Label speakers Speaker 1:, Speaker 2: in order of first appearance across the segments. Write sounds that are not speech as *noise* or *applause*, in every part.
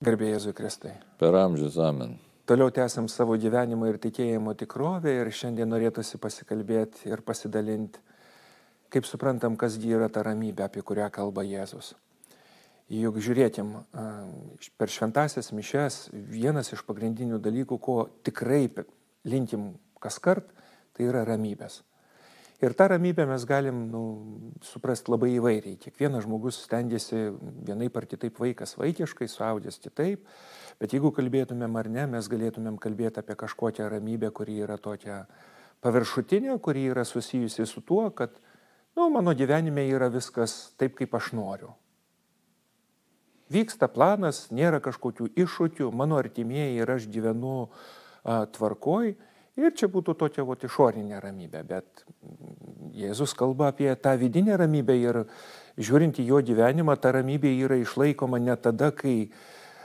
Speaker 1: Garbėjai Jėzui Kristai.
Speaker 2: Per amžius amen.
Speaker 1: Toliau tęsiam savo gyvenimo ir tikėjimo tikrovę ir šiandien norėtųsi pasikalbėti ir pasidalinti, kaip suprantam, kasgi yra ta ramybė, apie kurią kalba Jėzus. Juk žiūrėkim, per šventasias mišes vienas iš pagrindinių dalykų, ko tikrai linkim kas kart, tai yra ramybės. Ir tą ramybę mes galim nu, suprasti labai įvairiai. Kiekvienas žmogus stengiasi vienaip ar kitaip vaikas vaikiškai, suaudęs kitaip, bet jeigu kalbėtumėm ar ne, mes galėtumėm kalbėti apie kažkokią ramybę, kuri yra tokia paviršutinė, kuri yra susijusi su tuo, kad nu, mano gyvenime yra viskas taip, kaip aš noriu. Vyksta planas, nėra kažkokių iššūkių, mano artimieji ir aš gyvenu a, tvarkoj Ir čia būtų tokia vat, išorinė ramybė, bet Jėzus kalba apie tą vidinę ramybę ir žiūrint į jo gyvenimą, ta ramybė yra išlaikoma ne tada, kai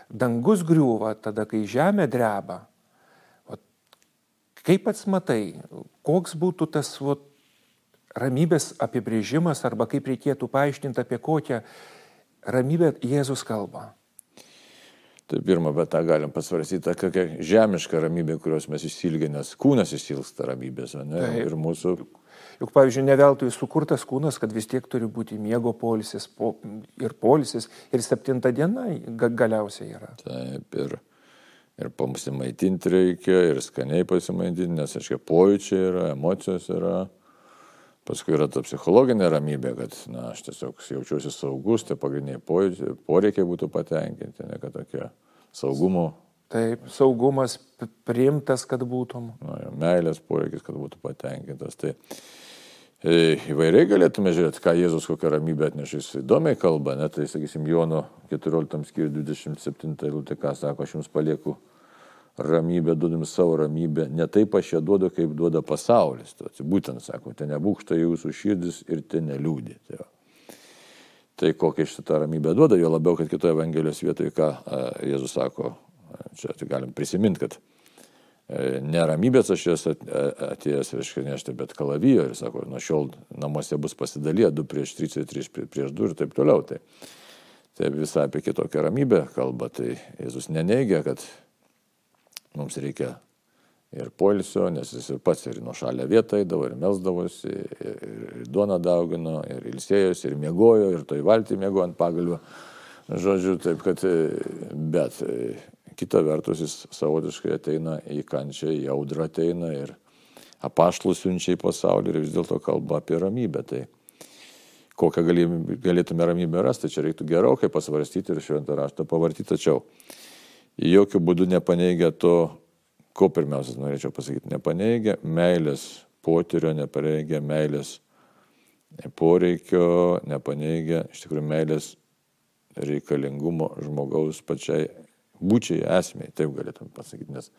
Speaker 1: dangus griūva, tada, kai žemė dreba. Vat, kaip pats matai, koks būtų tas vat, ramybės apibrėžimas arba kaip reikėtų paaiškinti, apie kokią ramybę Jėzus kalba?
Speaker 2: Tai pirmą, bet tą galim pasvarstyti, kokia žemiška ramybė, kurios mes įsilgė, nes kūnas įsilgsta ramybės, ne? Taip. Ir mūsų...
Speaker 1: Juk, pavyzdžiui, ne veltui sukurtas kūnas, kad vis tiek turi būti miego polisis po, ir polisis, ir septinta diena ga, galiausiai yra.
Speaker 2: Taip, ir, ir pasimaitinti reikia, ir skaniai pasimaitinti, nes, aiškiai, pojūčiai yra, emocijos yra. Paskui yra ta psichologinė ramybė, kad na, aš tiesiog jaučiuosi saugus, tai pagrindiniai poreikiai būtų patenkinti, ne kad tokie saugumo.
Speaker 1: Taip, saugumas priimtas, kad būtum.
Speaker 2: Na, jo, meilės poreikis, kad būtų patenkintas. Tai e, įvairiai galėtume žiūrėti, ką Jėzus kokią ramybę atneša. Jis įdomiai kalba, net tai, sakysim, Jono 14 skyriui 27 eilutė, ką sako, aš jums palieku ramybę, duodam savo ramybę, ne taip aš ją duodu, kaip duoda pasaulis. Tai būtent sako, ten nebūkšta jūsų širdis ir ten neliūdė. Tai, tai kokią šitą ramybę duoda, jo labiau, kad kitoje Evangelijos vietoje, ką Jėzus sako, čia tai galim prisiminti, kad e, neramybės aš jas atėjęs, reiškia, nešti, bet kalavijo ir sako, nuo šiol namuose bus pasidalyję 2 prieš 3, 3 prieš 2 ir taip toliau. Tai, tai visai apie kitokią ramybę kalba, tai Jėzus neneigia, kad mums reikia ir poilsio, nes jis ir pats ir nuo šalia vietą įdavo, ir melsdavosi, ir, ir duoną daugino, ir ilsėjosi, ir mėgojo, ir toj valtį mėgo ant pagalio. Žodžiu, taip kad, bet kita vertus jis savotiškai ateina į kančią, į audrą ateina ir apaštlus siunčia į pasaulį ir vis dėlto kalba apie ramybę. Tai kokią galėtume ramybę rasti, čia reiktų gerokai pasvarstyti ir šventą raštą pavartyti, tačiau jokių būdų nepaneigia to, ko pirmiausia norėčiau pasakyti, nepaneigia meilės potyrio, nepaneigia meilės poreikio, nepaneigia iš tikrųjų meilės reikalingumo žmogaus pačiai būčiai esmiai, taip galėtum pasakyti, nes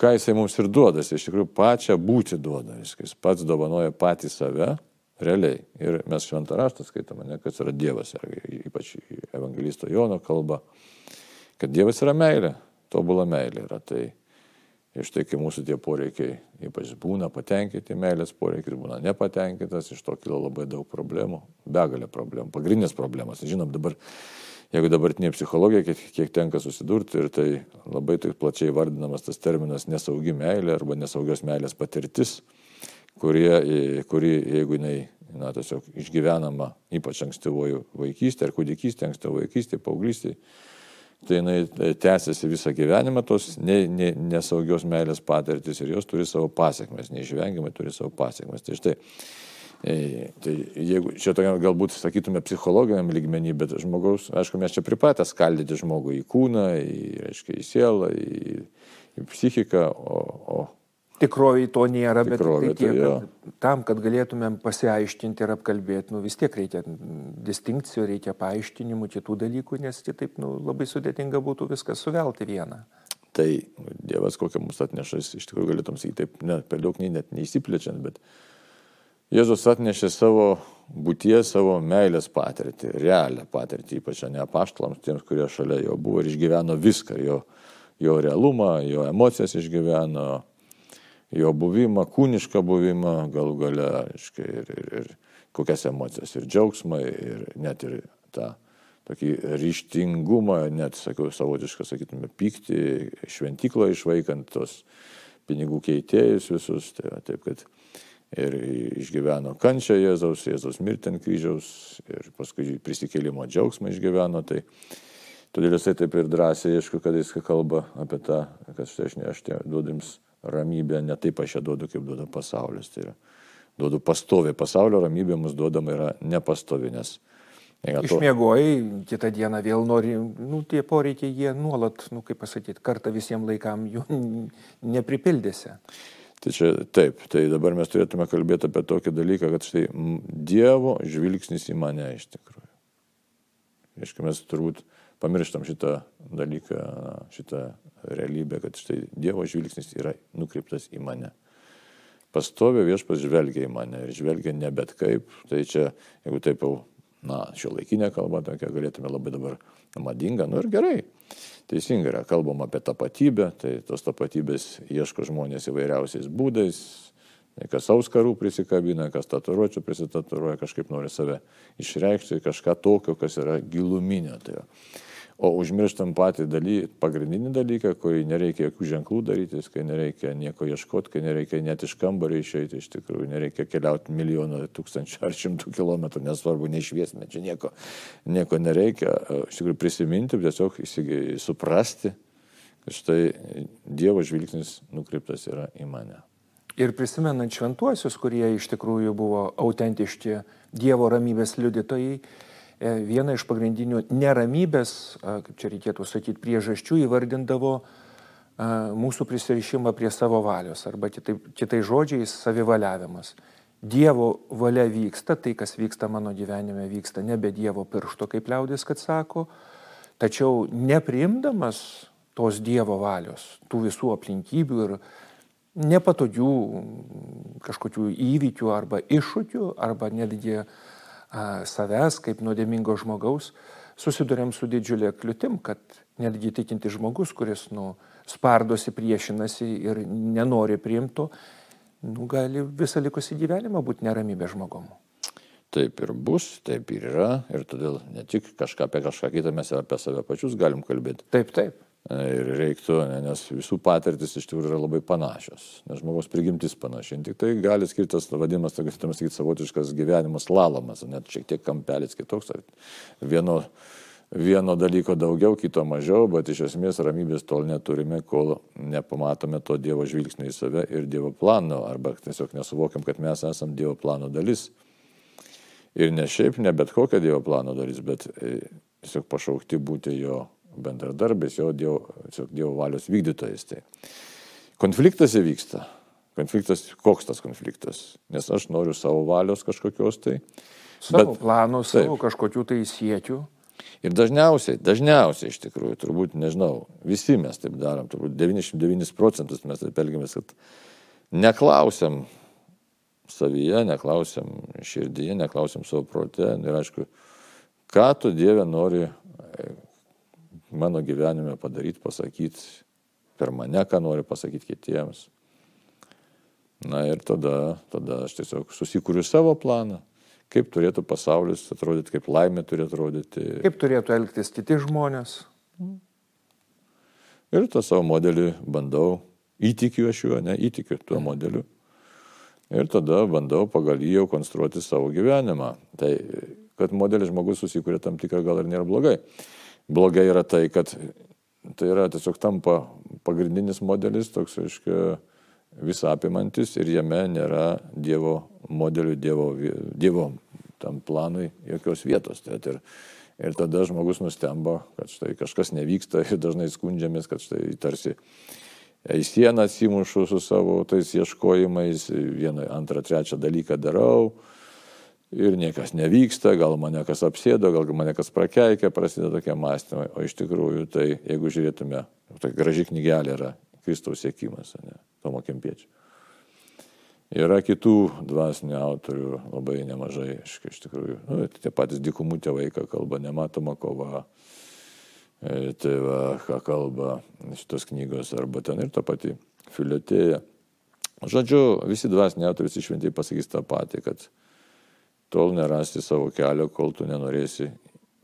Speaker 2: ką jisai mums ir duoda, jis iš tikrųjų pačią būti duoda, jis pats dovanoja patį save, realiai. Ir mes šventą raštą skaitome, ne, kas yra Dievas, ypač evangelisto Jono kalba kad Dievas yra meilė, tobula meilė yra. Tai iš tai, kai mūsų tie poreikiai ypač būna patenkinti, meilės poreikis būna nepatenkintas, iš to kilo labai daug problemų, begalė problemų, pagrindinės problemas. Žinom, dabar, jeigu dabartinė psichologija, kiek, kiek tenka susidurti ir tai labai taip plačiai vardinamas tas terminas nesaugi meilė arba nesaugios meilės patirtis, kurie, kuri, jeigu jinai na, tiesiog išgyvenama, ypač ankstyvojo vaikystė ar kūdikystė, ankstyvojo vaikystė, paauglystė, tai jinai e, tęsiasi visą gyvenimą, tos ne, ne, nesaugios meilės patirtis ir jos turi savo pasiekmes, neišvengiamai turi savo pasiekmes. Tai štai, e, tai jeigu čia tokia galbūt sakytume psichologiniam lygmenį, bet žmogaus, aišku, mes čia pripratę skaldyti žmogų į kūną, į, reiškia, į sielą, į, į psichiką, o, o
Speaker 1: Tikroviai to nėra, bet tai tiek, kad tam, kad galėtumėm pasiaiškinti ir apkalbėti, nu, vis tiek reikia distinkcijų, reikia paaiškinimų kitų dalykų, nes kitaip nu, labai sudėtinga būtų viskas suvelti vieną.
Speaker 2: Tai Dievas kokią mums atneša, iš tikrųjų galėtum sakyti taip, ne, per daug nei net neįsiplečiant, bet Jėzus atnešė savo būties, savo meilės patirtį, realią patirtį, ypač ne apaštalams, tiems, kurie šalia jo buvo ir išgyveno viską, jo, jo realumą, jo emocijas išgyveno, jo buvimą, kūnišką buvimą, galų gale, aiškiai, ir, ir, ir kokias emocijas, ir džiaugsmą, ir net ir tą tokį ryštingumą, net, sakiau, savotišką, sakytume, pyktį, šventyklo išvaikant tos pinigų keitėjus visus. Tai, taip, kad ir išgyveno kančią Jėzaus, Jėzaus mirtį ant kryžiaus ir paskui prisikėlimo džiaugsmą išgyveno. Tai todėl jisai taip ir drąsiai, aišku, kad jis kalba apie tą, kad štai aš, ne, aš duodu jums ramybę, ne taip aš ją duodu, kaip duoda pasaulis. Tai yra, duodu pastovę. Pasaulio ramybė mums duodama yra nepastovi, nes
Speaker 1: Ja, Išmiegojai, kitą dieną vėl nori, nu, tie poreikiai jie nuolat, nu, kaip pasakyti, kartą visiems laikam jų *laughs* nepripildėsi.
Speaker 2: Tai čia taip, tai dabar mes turėtume kalbėti apie tokį dalyką, kad štai Dievo žvilgsnis į mane iš tikrųjų. Aišku, mes turbūt pamirštam šitą dalyką, šitą realybę, kad štai Dievo žvilgsnis yra nukreiptas į mane. Pastovė viešpas žvelgia į mane ir žvelgia ne bet kaip. Tai čia, jeigu taip jau na, šio laikinė kalba, tokia galėtume labai dabar madinga, nu ir gerai. Teisingai yra, kalbam apie tapatybę, tai tos tapatybės ieško žmonės įvairiausiais būdais, kas auskarų prisikabina, kas tatuiruočių prisitatuiruoja, kažkaip nori save išreikšti, kažką tokio, kas yra giluminio. Tai O užmirštam patį daly, pagrindinį dalyką, kurį nereikia jokių ženklų daryti, kai nereikia nieko ieškoti, kai nereikia net iš kambario išeiti, iš tikrųjų nereikia keliauti milijoną, tūkstančių ar šimtų kilometrų, nesvarbu, neišviesime, čia nieko, nieko nereikia. Iš tikrųjų prisiminti, tiesiog įsigiai, suprasti, kad štai Dievo žvilgsnis nukreiptas yra į mane.
Speaker 1: Ir prisimenant šventuosius, kurie iš tikrųjų buvo autentiški Dievo ramybės liudytojai, vieną iš pagrindinių neramybės, kaip čia reikėtų sakyti, priežasčių įvardindavo mūsų prisirišimą prie savo valios arba kitai, kitai žodžiais savivaliavimas. Dievo valia vyksta, tai kas vyksta mano gyvenime vyksta nebe Dievo piršto, kaip liaudės, kad sako, tačiau nepriimdamas tos Dievo valios, tų visų aplinkybių ir nepatogių kažkokių įvykių arba iššūkių, arba netgi savęs kaip nuodėmingo žmogaus, susidurėm su didžiulė kliūtim, kad netgi tikinti žmogus, kuris nu, spardosi, priešinasi ir nenori priimto, nu, gali visą likusį gyvenimą būti neramybė žmogumu.
Speaker 2: Taip ir bus, taip ir yra, ir todėl ne tik kažką apie kažką kitą mes apie save pačius galim kalbėti.
Speaker 1: Taip, taip
Speaker 2: ir reiktų, nes visų patirtis iš tikrųjų yra labai panašios, nes žmogaus prigimtis panaši. Tik tai gali skirtas, vadinamas, tai galėtume sakyti, savotiškas gyvenimas lalamas, net šiek tiek kampelis kitoks. Vieno, vieno dalyko daugiau, kito mažiau, bet iš esmės ramybės tol neturime, kol nepamatome to Dievo žvilgsnio į save ir Dievo plano, arba tiesiog nesuvokiam, kad mes esame Dievo plano dalis. Ir ne šiaip, ne bet kokia Dievo plano dalis, bet e, tiesiog pašaukti būti jo bendradarbis, jo dievo, dievo valios vykdytojas. Tai konfliktas įvyksta. Konfliktas, koks tas konfliktas? Nes aš noriu savo valios kažkokios tai.
Speaker 1: Savo bet, planų, savo taip. kažkokių tai siekių.
Speaker 2: Ir dažniausiai, dažniausiai iš tikrųjų, turbūt, nežinau, visi mes taip darom, turbūt 99 procentus mes taip elgiamės, kad neklausiam savyje, neklausiam širdyje, neklausiam savo prote. Ir aišku, ką tu Dieve nori mano gyvenime padaryti, pasakyti, per mane, ką nori pasakyti kitiems. Na ir tada, tada aš tiesiog susikūriu savo planą, kaip turėtų pasaulis atrodyti, kaip laimė turi atrodyti.
Speaker 1: Kaip turėtų elgtis kiti žmonės.
Speaker 2: Ir tą savo modelį bandau, įtikiu aš juo, ne, įtikiu tuo modeliu. Ir tada bandau pagal jį jau konstruoti savo gyvenimą. Tai, kad modelis žmogus susikūrė tam tikrą gal ir nėra blogai blogai yra tai, kad tai yra tiesiog tampa pagrindinis modelis, toks, aiškiai, visą apimantis ir jame nėra Dievo modelių, Dievo, dievo tam planui jokios vietos. Tai ir, ir tada žmogus nustemba, kad štai kažkas nevyksta ir dažnai skundžiamės, kad štai tarsi į sieną atsimušu su savo tais ieškojimais, vieną, antrą, trečią dalyką darau ir niekas nevyksta, gal mane kas apsėdo, gal mane kas prakeikė, prasideda tokie mąstymai. O iš tikrųjų, tai jeigu žiūrėtume, tai graži knygelė yra Kristaus sėkimas, ne, Tomo Kempiečio. Yra kitų dvasinių autorių labai nemažai, iš, iš tikrųjų. Nu, tie patys dikumų tėvai, ką kalba, nematoma kova. E, tai va, ką kalba šitos knygos, arba ten ir ta pati filiotėja. Žodžiu, visi dvasiniai autoriai išventėjai pasakys tą patį, kad tol nerasti savo kelio, kol tu nenorėsi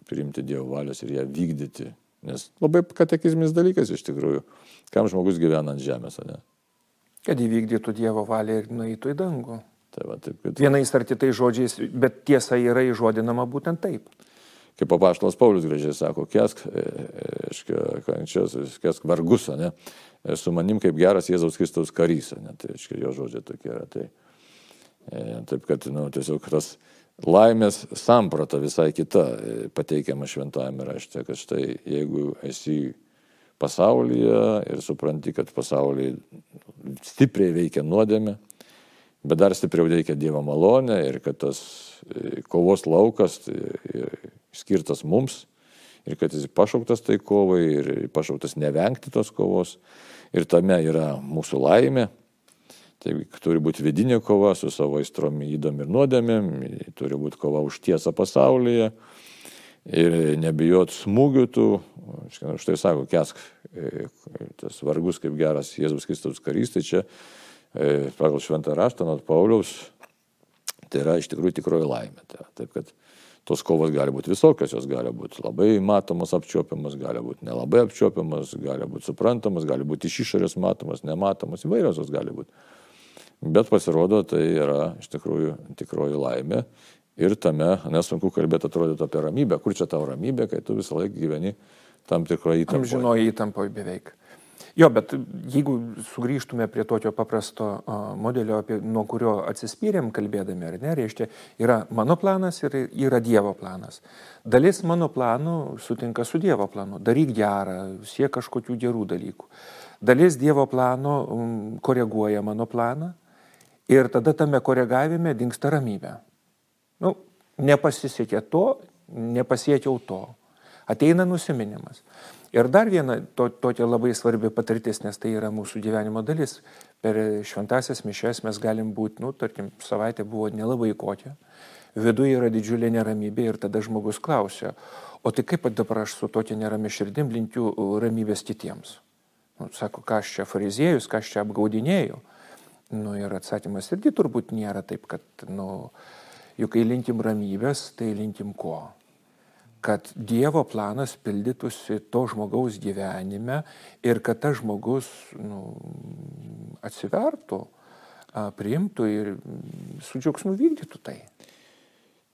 Speaker 2: priimti Dievo valios ir ją vykdyti. Nes labai katekizmis dalykas iš tikrųjų, kam žmogus gyvena ant žemės, ne?
Speaker 1: Kad įvykdytų Dievo valią ir nueitų į dangų.
Speaker 2: Tai va, taip, kad...
Speaker 1: Vienais ar kitais žodžiais, bet tiesa yra įžodinama būtent taip.
Speaker 2: Kaip papaštalas Paulius gražiai sako, kesk, aiškiai, e, kančias, kesk vargus, ne? Su manim kaip geras Jėzaus Kristaus karys, ne? Tai, aiškiai, jo žodžiai tokie yra. Tai, e, taip, kad, nu, tiesiog tas laimės samprata visai kita e, pateikiama šventajame rašte, kad štai jeigu esi pasaulyje ir supranti, kad pasaulyje stipriai veikia nuodėmė, bet dar stipriau veikia Dievo malonė ir kad tas e, kovos laukas e, skirtas mums ir kad jis pašauktas tai kovai ir pašauktas nevengti tos kovos. Ir tame yra mūsų laimė Tai turi būti vidinė kova su savo aistrom įdom ir nuodėmėm, turi būti kova už tiesą pasaulyje ir nebijot smūgių tų, štai sako, kesk e, tas vargus kaip geras Jėzus Kristus karys, tai čia e, pagal šventą raštą nuo Pauliaus, tai yra iš tikrųjų tikroji laimė. Tai, taip kad tos kovos gali būti visokios, jos gali būti labai matomos, apčiopiamas, gali būti nelabai apčiopiamas, gali būti suprantamas, gali būti iš išorės matomas, nematomas, įvairios jos gali būti. Bet pasirodo, tai yra iš tikrųjų tikroji laimė. Ir tame nesunku kalbėti, atrodytų apie ramybę. Kur čia tavo ramybė, kai tu visą laiką gyveni tam tikroje įtampoje?
Speaker 1: Žinoji įtampoje beveik. Jo, bet jeigu sugrįžtume prie tokio paprasto modelio, apie, nuo kurio atsispyrėm kalbėdami, ar ne, reiškia, yra mano planas ir yra Dievo planas. Dalis mano planų sutinka su Dievo planu. Daryk gerą, siek kažkokių gerų dalykų. Dalis Dievo plano koreguoja mano planą Ir tada tame koregavime dinksta ramybė. Nu, nepasisekė to, nepasiekiau to. Ateina nusiminimas. Ir dar viena to, tokia labai svarbi patirtis, nes tai yra mūsų gyvenimo dalis. Per šventasias mišes mes galim būti, nu, tarkim, savaitė buvo nelabai kokia, viduje yra didžiulė neramybė ir tada žmogus klausia, o tai kaip dabar aš su tokia nerami širdim linkiu ramybės kitiems? Nu, sako, ką aš čia fariziejus, ką aš čia apgaudinėjau. Nu, ir atsakymas irgi turbūt nėra taip, kad, nu, juk kai linkim ramybės, tai linkim ko? Kad Dievo planas pildytųsi to žmogaus gyvenime ir kad tas žmogus nu, atsivertų, priimtų ir su džiaugsmu vykdytų tai.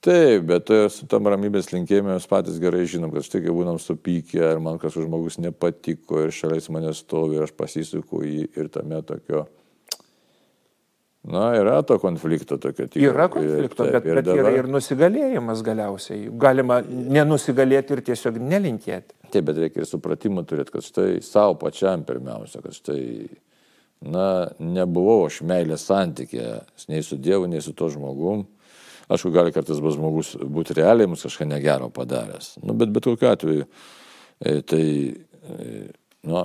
Speaker 2: Taip, bet su tam ramybės linkėjime mes patys gerai žinom, kad štai kai būnam supykę, ar man kažkoks žmogus nepatiko ir šalia manęs stovi ir aš pasisuku jį ir tame tokio Na, yra to konflikto tokio
Speaker 1: tikro. Yra konflikto, taip, bet, bet dabar... yra ir nusigalėjimas galiausiai. Galima nenusigalėti ir tiesiog nelinkėti.
Speaker 2: Taip, bet reikia ir supratimą turėti, kad štai savo pačiam pirmiausia, kad štai, na, nebuvau aš meilės santykė, nei su Dievu, nei su to žmogum. Aišku, gali kartais bus žmogus būti realiai mums kažką negero padaręs. Nu, bet bet kokiu atveju, e, tai, e, nu,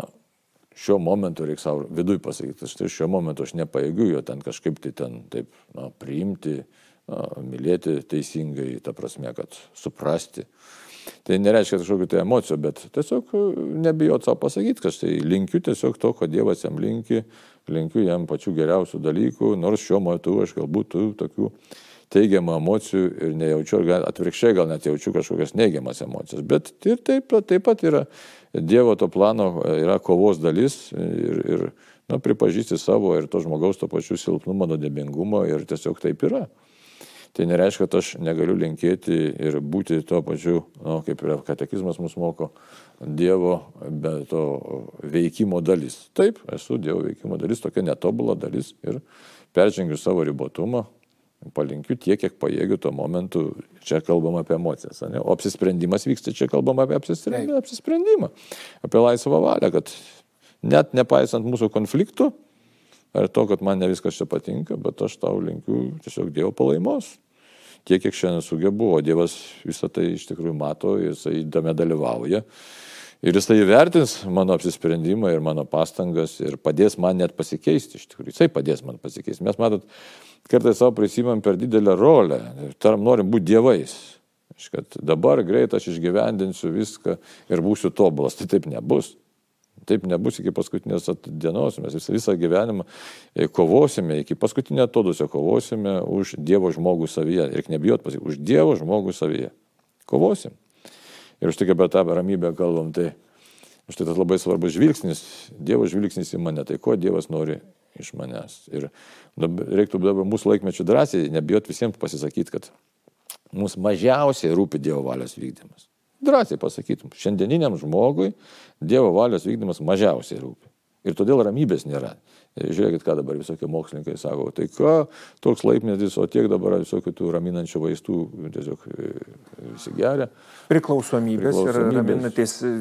Speaker 2: šiuo momentu reikia savo viduje pasakyti, štai šiuo momentu aš nepaėgiu jo ten kažkaip tai ten taip na, priimti, na, mylėti teisingai, ta prasme, kad suprasti. Tai nereiškia kažkokių tai emocijų, bet tiesiog nebijot savo pasakyti, kad štai linkiu tiesiog to, ko Dievas jam linki, linkiu jam pačių geriausių dalykų, nors šiuo metu aš galbūt tokių teigiamų emocijų ir nejaučiu, ar atvirkščiai gal net jaučiu kažkokias neigiamas emocijas. Bet ir taip, taip pat yra Dievo to plano, yra kovos dalis ir, ir nu, pripažįsti savo ir to žmogaus to pačiu silpnumo, nuodėmingumo ir tiesiog taip yra. Tai nereiškia, kad aš negaliu linkėti ir būti tuo pačiu, nu, kaip ir katekizmas mus moko, Dievo be to veikimo dalis. Taip, esu Dievo veikimo dalis, tokia netobula dalis ir peržengiu savo ribotumą, palinkiu tiek, kiek pajėgiu tuo momentu. Čia kalbam apie emocijas, ne? o apsisprendimas vyksta, čia kalbam apie apsisprendimą, apsisprendimą, apie laisvą valią, kad net nepaisant mūsų konfliktų, ar to, kad man ne viskas čia patinka, bet aš tau linkiu tiesiog Dievo palaimos. Tiek, kiek šiandien sugebu, o Dievas visą tai iš tikrųjų mato, jisai tame dalyvauja. Ir jisai įvertins mano apsisprendimą ir mano pastangas ir padės man net pasikeisti, iš tikrųjų. Jisai padės man pasikeisti. Mes matot, kartais savo prisimam per didelę rolę taram norim būti dievais. Kad dabar greit aš išgyvendinsiu viską ir būsiu tobulas. Tai taip nebus. Taip nebus iki paskutinės dienos. Mes visą, visą gyvenimą e, kovosime, iki paskutinio atodusio kovosime už Dievo žmogų savyje. Ir nebijot pasakyti, už Dievo žmogų savyje. Kovosim. Ir štai apie tą ramybę kalbam, tai štai tas labai svarbus žvilgsnis, Dievo žvilgsnis į mane, tai ko Dievas nori iš manęs. Ir dabar, reiktų dabar mūsų laikmečių drąsiai, nebijot visiems pasisakyti, kad mums mažiausiai rūpi Dievo valios vykdymas. Drąsiai pasakytum, šiandieniniam žmogui Dievo valios vykdymas mažiausiai rūpi. Ir todėl ramybės nėra. Žiūrėkit, ką dabar visokie mokslininkai sako, tai ką, toks laipmetis, o tiek dabar visokių tų raminančių vaistų tiesiog e, visi geria.
Speaker 1: Priklausomybės, Priklausomybės. ir raminantis e,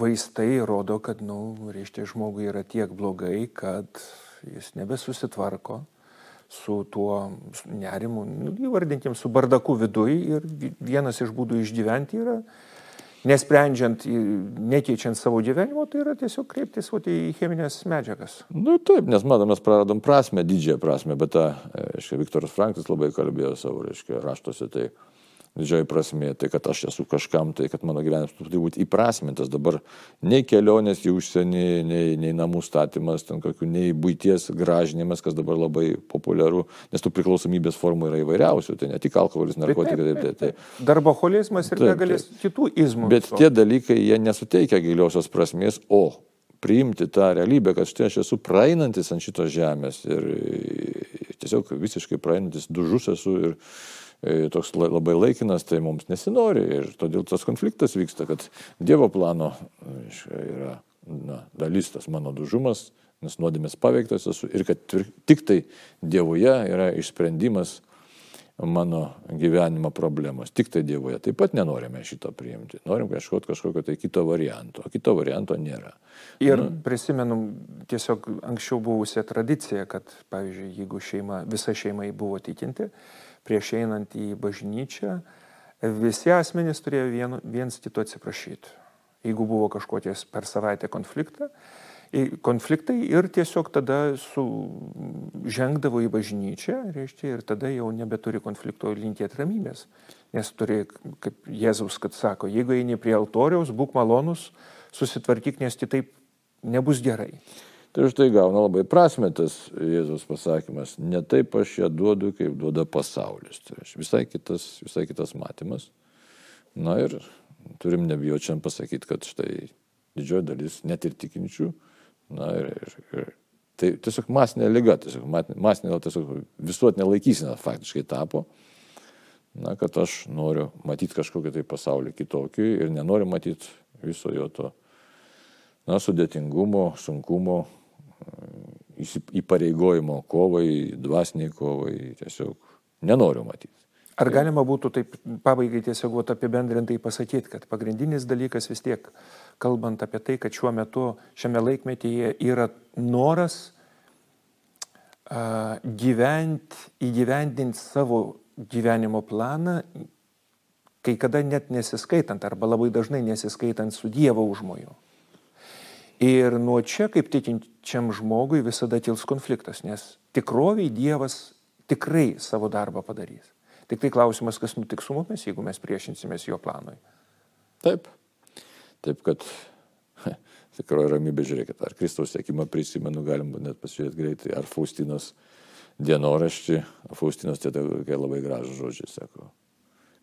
Speaker 1: vaistai rodo, kad, na, nu, reiškia, žmogui yra tiek blogai, kad jis nebesusitvarko su tuo nerimu, nu, įvardinkim, su bardaku viduje ir vienas iš būdų išgyventi yra nesprendžiant, nekeičiant savo gyvenimo, tai yra tiesiog kreiptis vat, į cheminės medžiagas.
Speaker 2: Na nu, taip, nes matom, mes praradom prasme, didžiąją prasme, bet tą, reiškia, Viktoras Franklis labai kalbėjo savo, reiškia, raštuose, tai didžioji prasme, tai kad aš esu kažkam, tai kad mano gyvenimas turi būti įprasmintas. Dabar nei kelionės į užsienį, nei, nei namų statymas, kokių, nei būties gražinimas, kas dabar labai populiaru, nes tų priklausomybės formų yra įvairiausių, tai ne tik alkoholis, narkotikai. Taip, taip, taip,
Speaker 1: taip. Darboholizmas ir begalės kitų izmų.
Speaker 2: Bet tie dalykai, jie nesuteikia giliosios prasmės, o priimti tą realybę, kad štai aš esu praeinantis ant šitos žemės ir tiesiog visiškai praeinantis dužus esu ir toks labai laikinas, tai mums nesinori ir todėl tas konfliktas vyksta, kad Dievo plano yra na, dalis tas mano dužumas, nes nuodėmės paveiktas esu ir kad tik tai Dievoje yra išsprendimas mano gyvenimo problemos. Tik tai Dievoje. Taip pat nenorime šito priimti. Norim kažkokio, kažkokio tai kito varianto. O kito varianto nėra.
Speaker 1: Ir nu, prisimenu tiesiog anksčiau buvusią tradiciją, kad, pavyzdžiui, jeigu šeima, visa šeima buvo tikinti, prieš einant į bažnyčią, visi asmenys turėjo vien, viens kito atsiprašyti. Jeigu buvo kažkokies per savaitę konfliktą, konfliktai ir tiesiog tada žengdavo į bažnyčią, reiškia, ir tada jau nebeturi konflikto linkėti ramybės. Nes turi, kaip Jėzus, kad sako, jeigu eini prie altoriaus, būk malonus, susitvarkyk, nes kitaip nebus gerai.
Speaker 2: Tai už tai gauna labai prasme tas Jėzus pasakymas. Ne taip aš ją duodu, kaip duoda pasaulis. Tai visai kitas, visai kitas matymas. Na ir turim nebijoti šiandien pasakyti, kad štai didžioji dalis net ir tikinčių. Na ir, ir, ir tai tiesiog masinė lyga, tiesiog masinė, tiesiog visuotinė laikysena faktiškai tapo. Na, kad aš noriu matyti kažkokį tai pasaulį kitokį ir nenoriu matyti viso jo to, na, sudėtingumo, sunkumo, įpareigojimo kovai, dvasiniai kovai, tiesiog nenoriu matyti.
Speaker 1: Ar galima būtų taip pabaigai tiesiog apibendrintai pasakyti, kad pagrindinis dalykas vis tiek, kalbant apie tai, kad šiuo metu šiame laikmetyje yra noras uh, gyventi, įgyvendinti savo gyvenimo planą, kai kada net nesiskaitant arba labai dažnai nesiskaitant su Dievo užmoju. Ir nuo čia, kaip tikinčiam žmogui, visada kils konfliktas, nes tikroviai Dievas tikrai savo darbą padarys. Tik tai klausimas, kas nutiks su mumis, jeigu mes priešinsimės jo planui.
Speaker 2: Taip. Taip, kad tikroji ramybė, žiūrėkit, ar Kristaus sėkimą prisimenu, galim net pasižiūrėti greitai, ar Faustinos dienoraštį, Faustinos tie labai gražus žodžiai sako,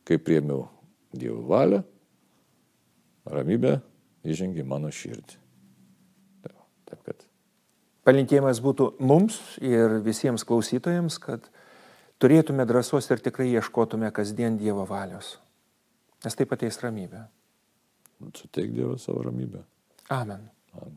Speaker 2: kai priemiau Dievo valią, ramybė įžengė mano širdį.
Speaker 1: Taip kad. Palinkėjimas būtų mums ir visiems klausytojams, kad turėtume drąsos ir tikrai ieškotume kasdien Dievo valios. Nes taip ateis ramybė.
Speaker 2: Suteik Dievą savo ramybę.
Speaker 1: Amen. Amen.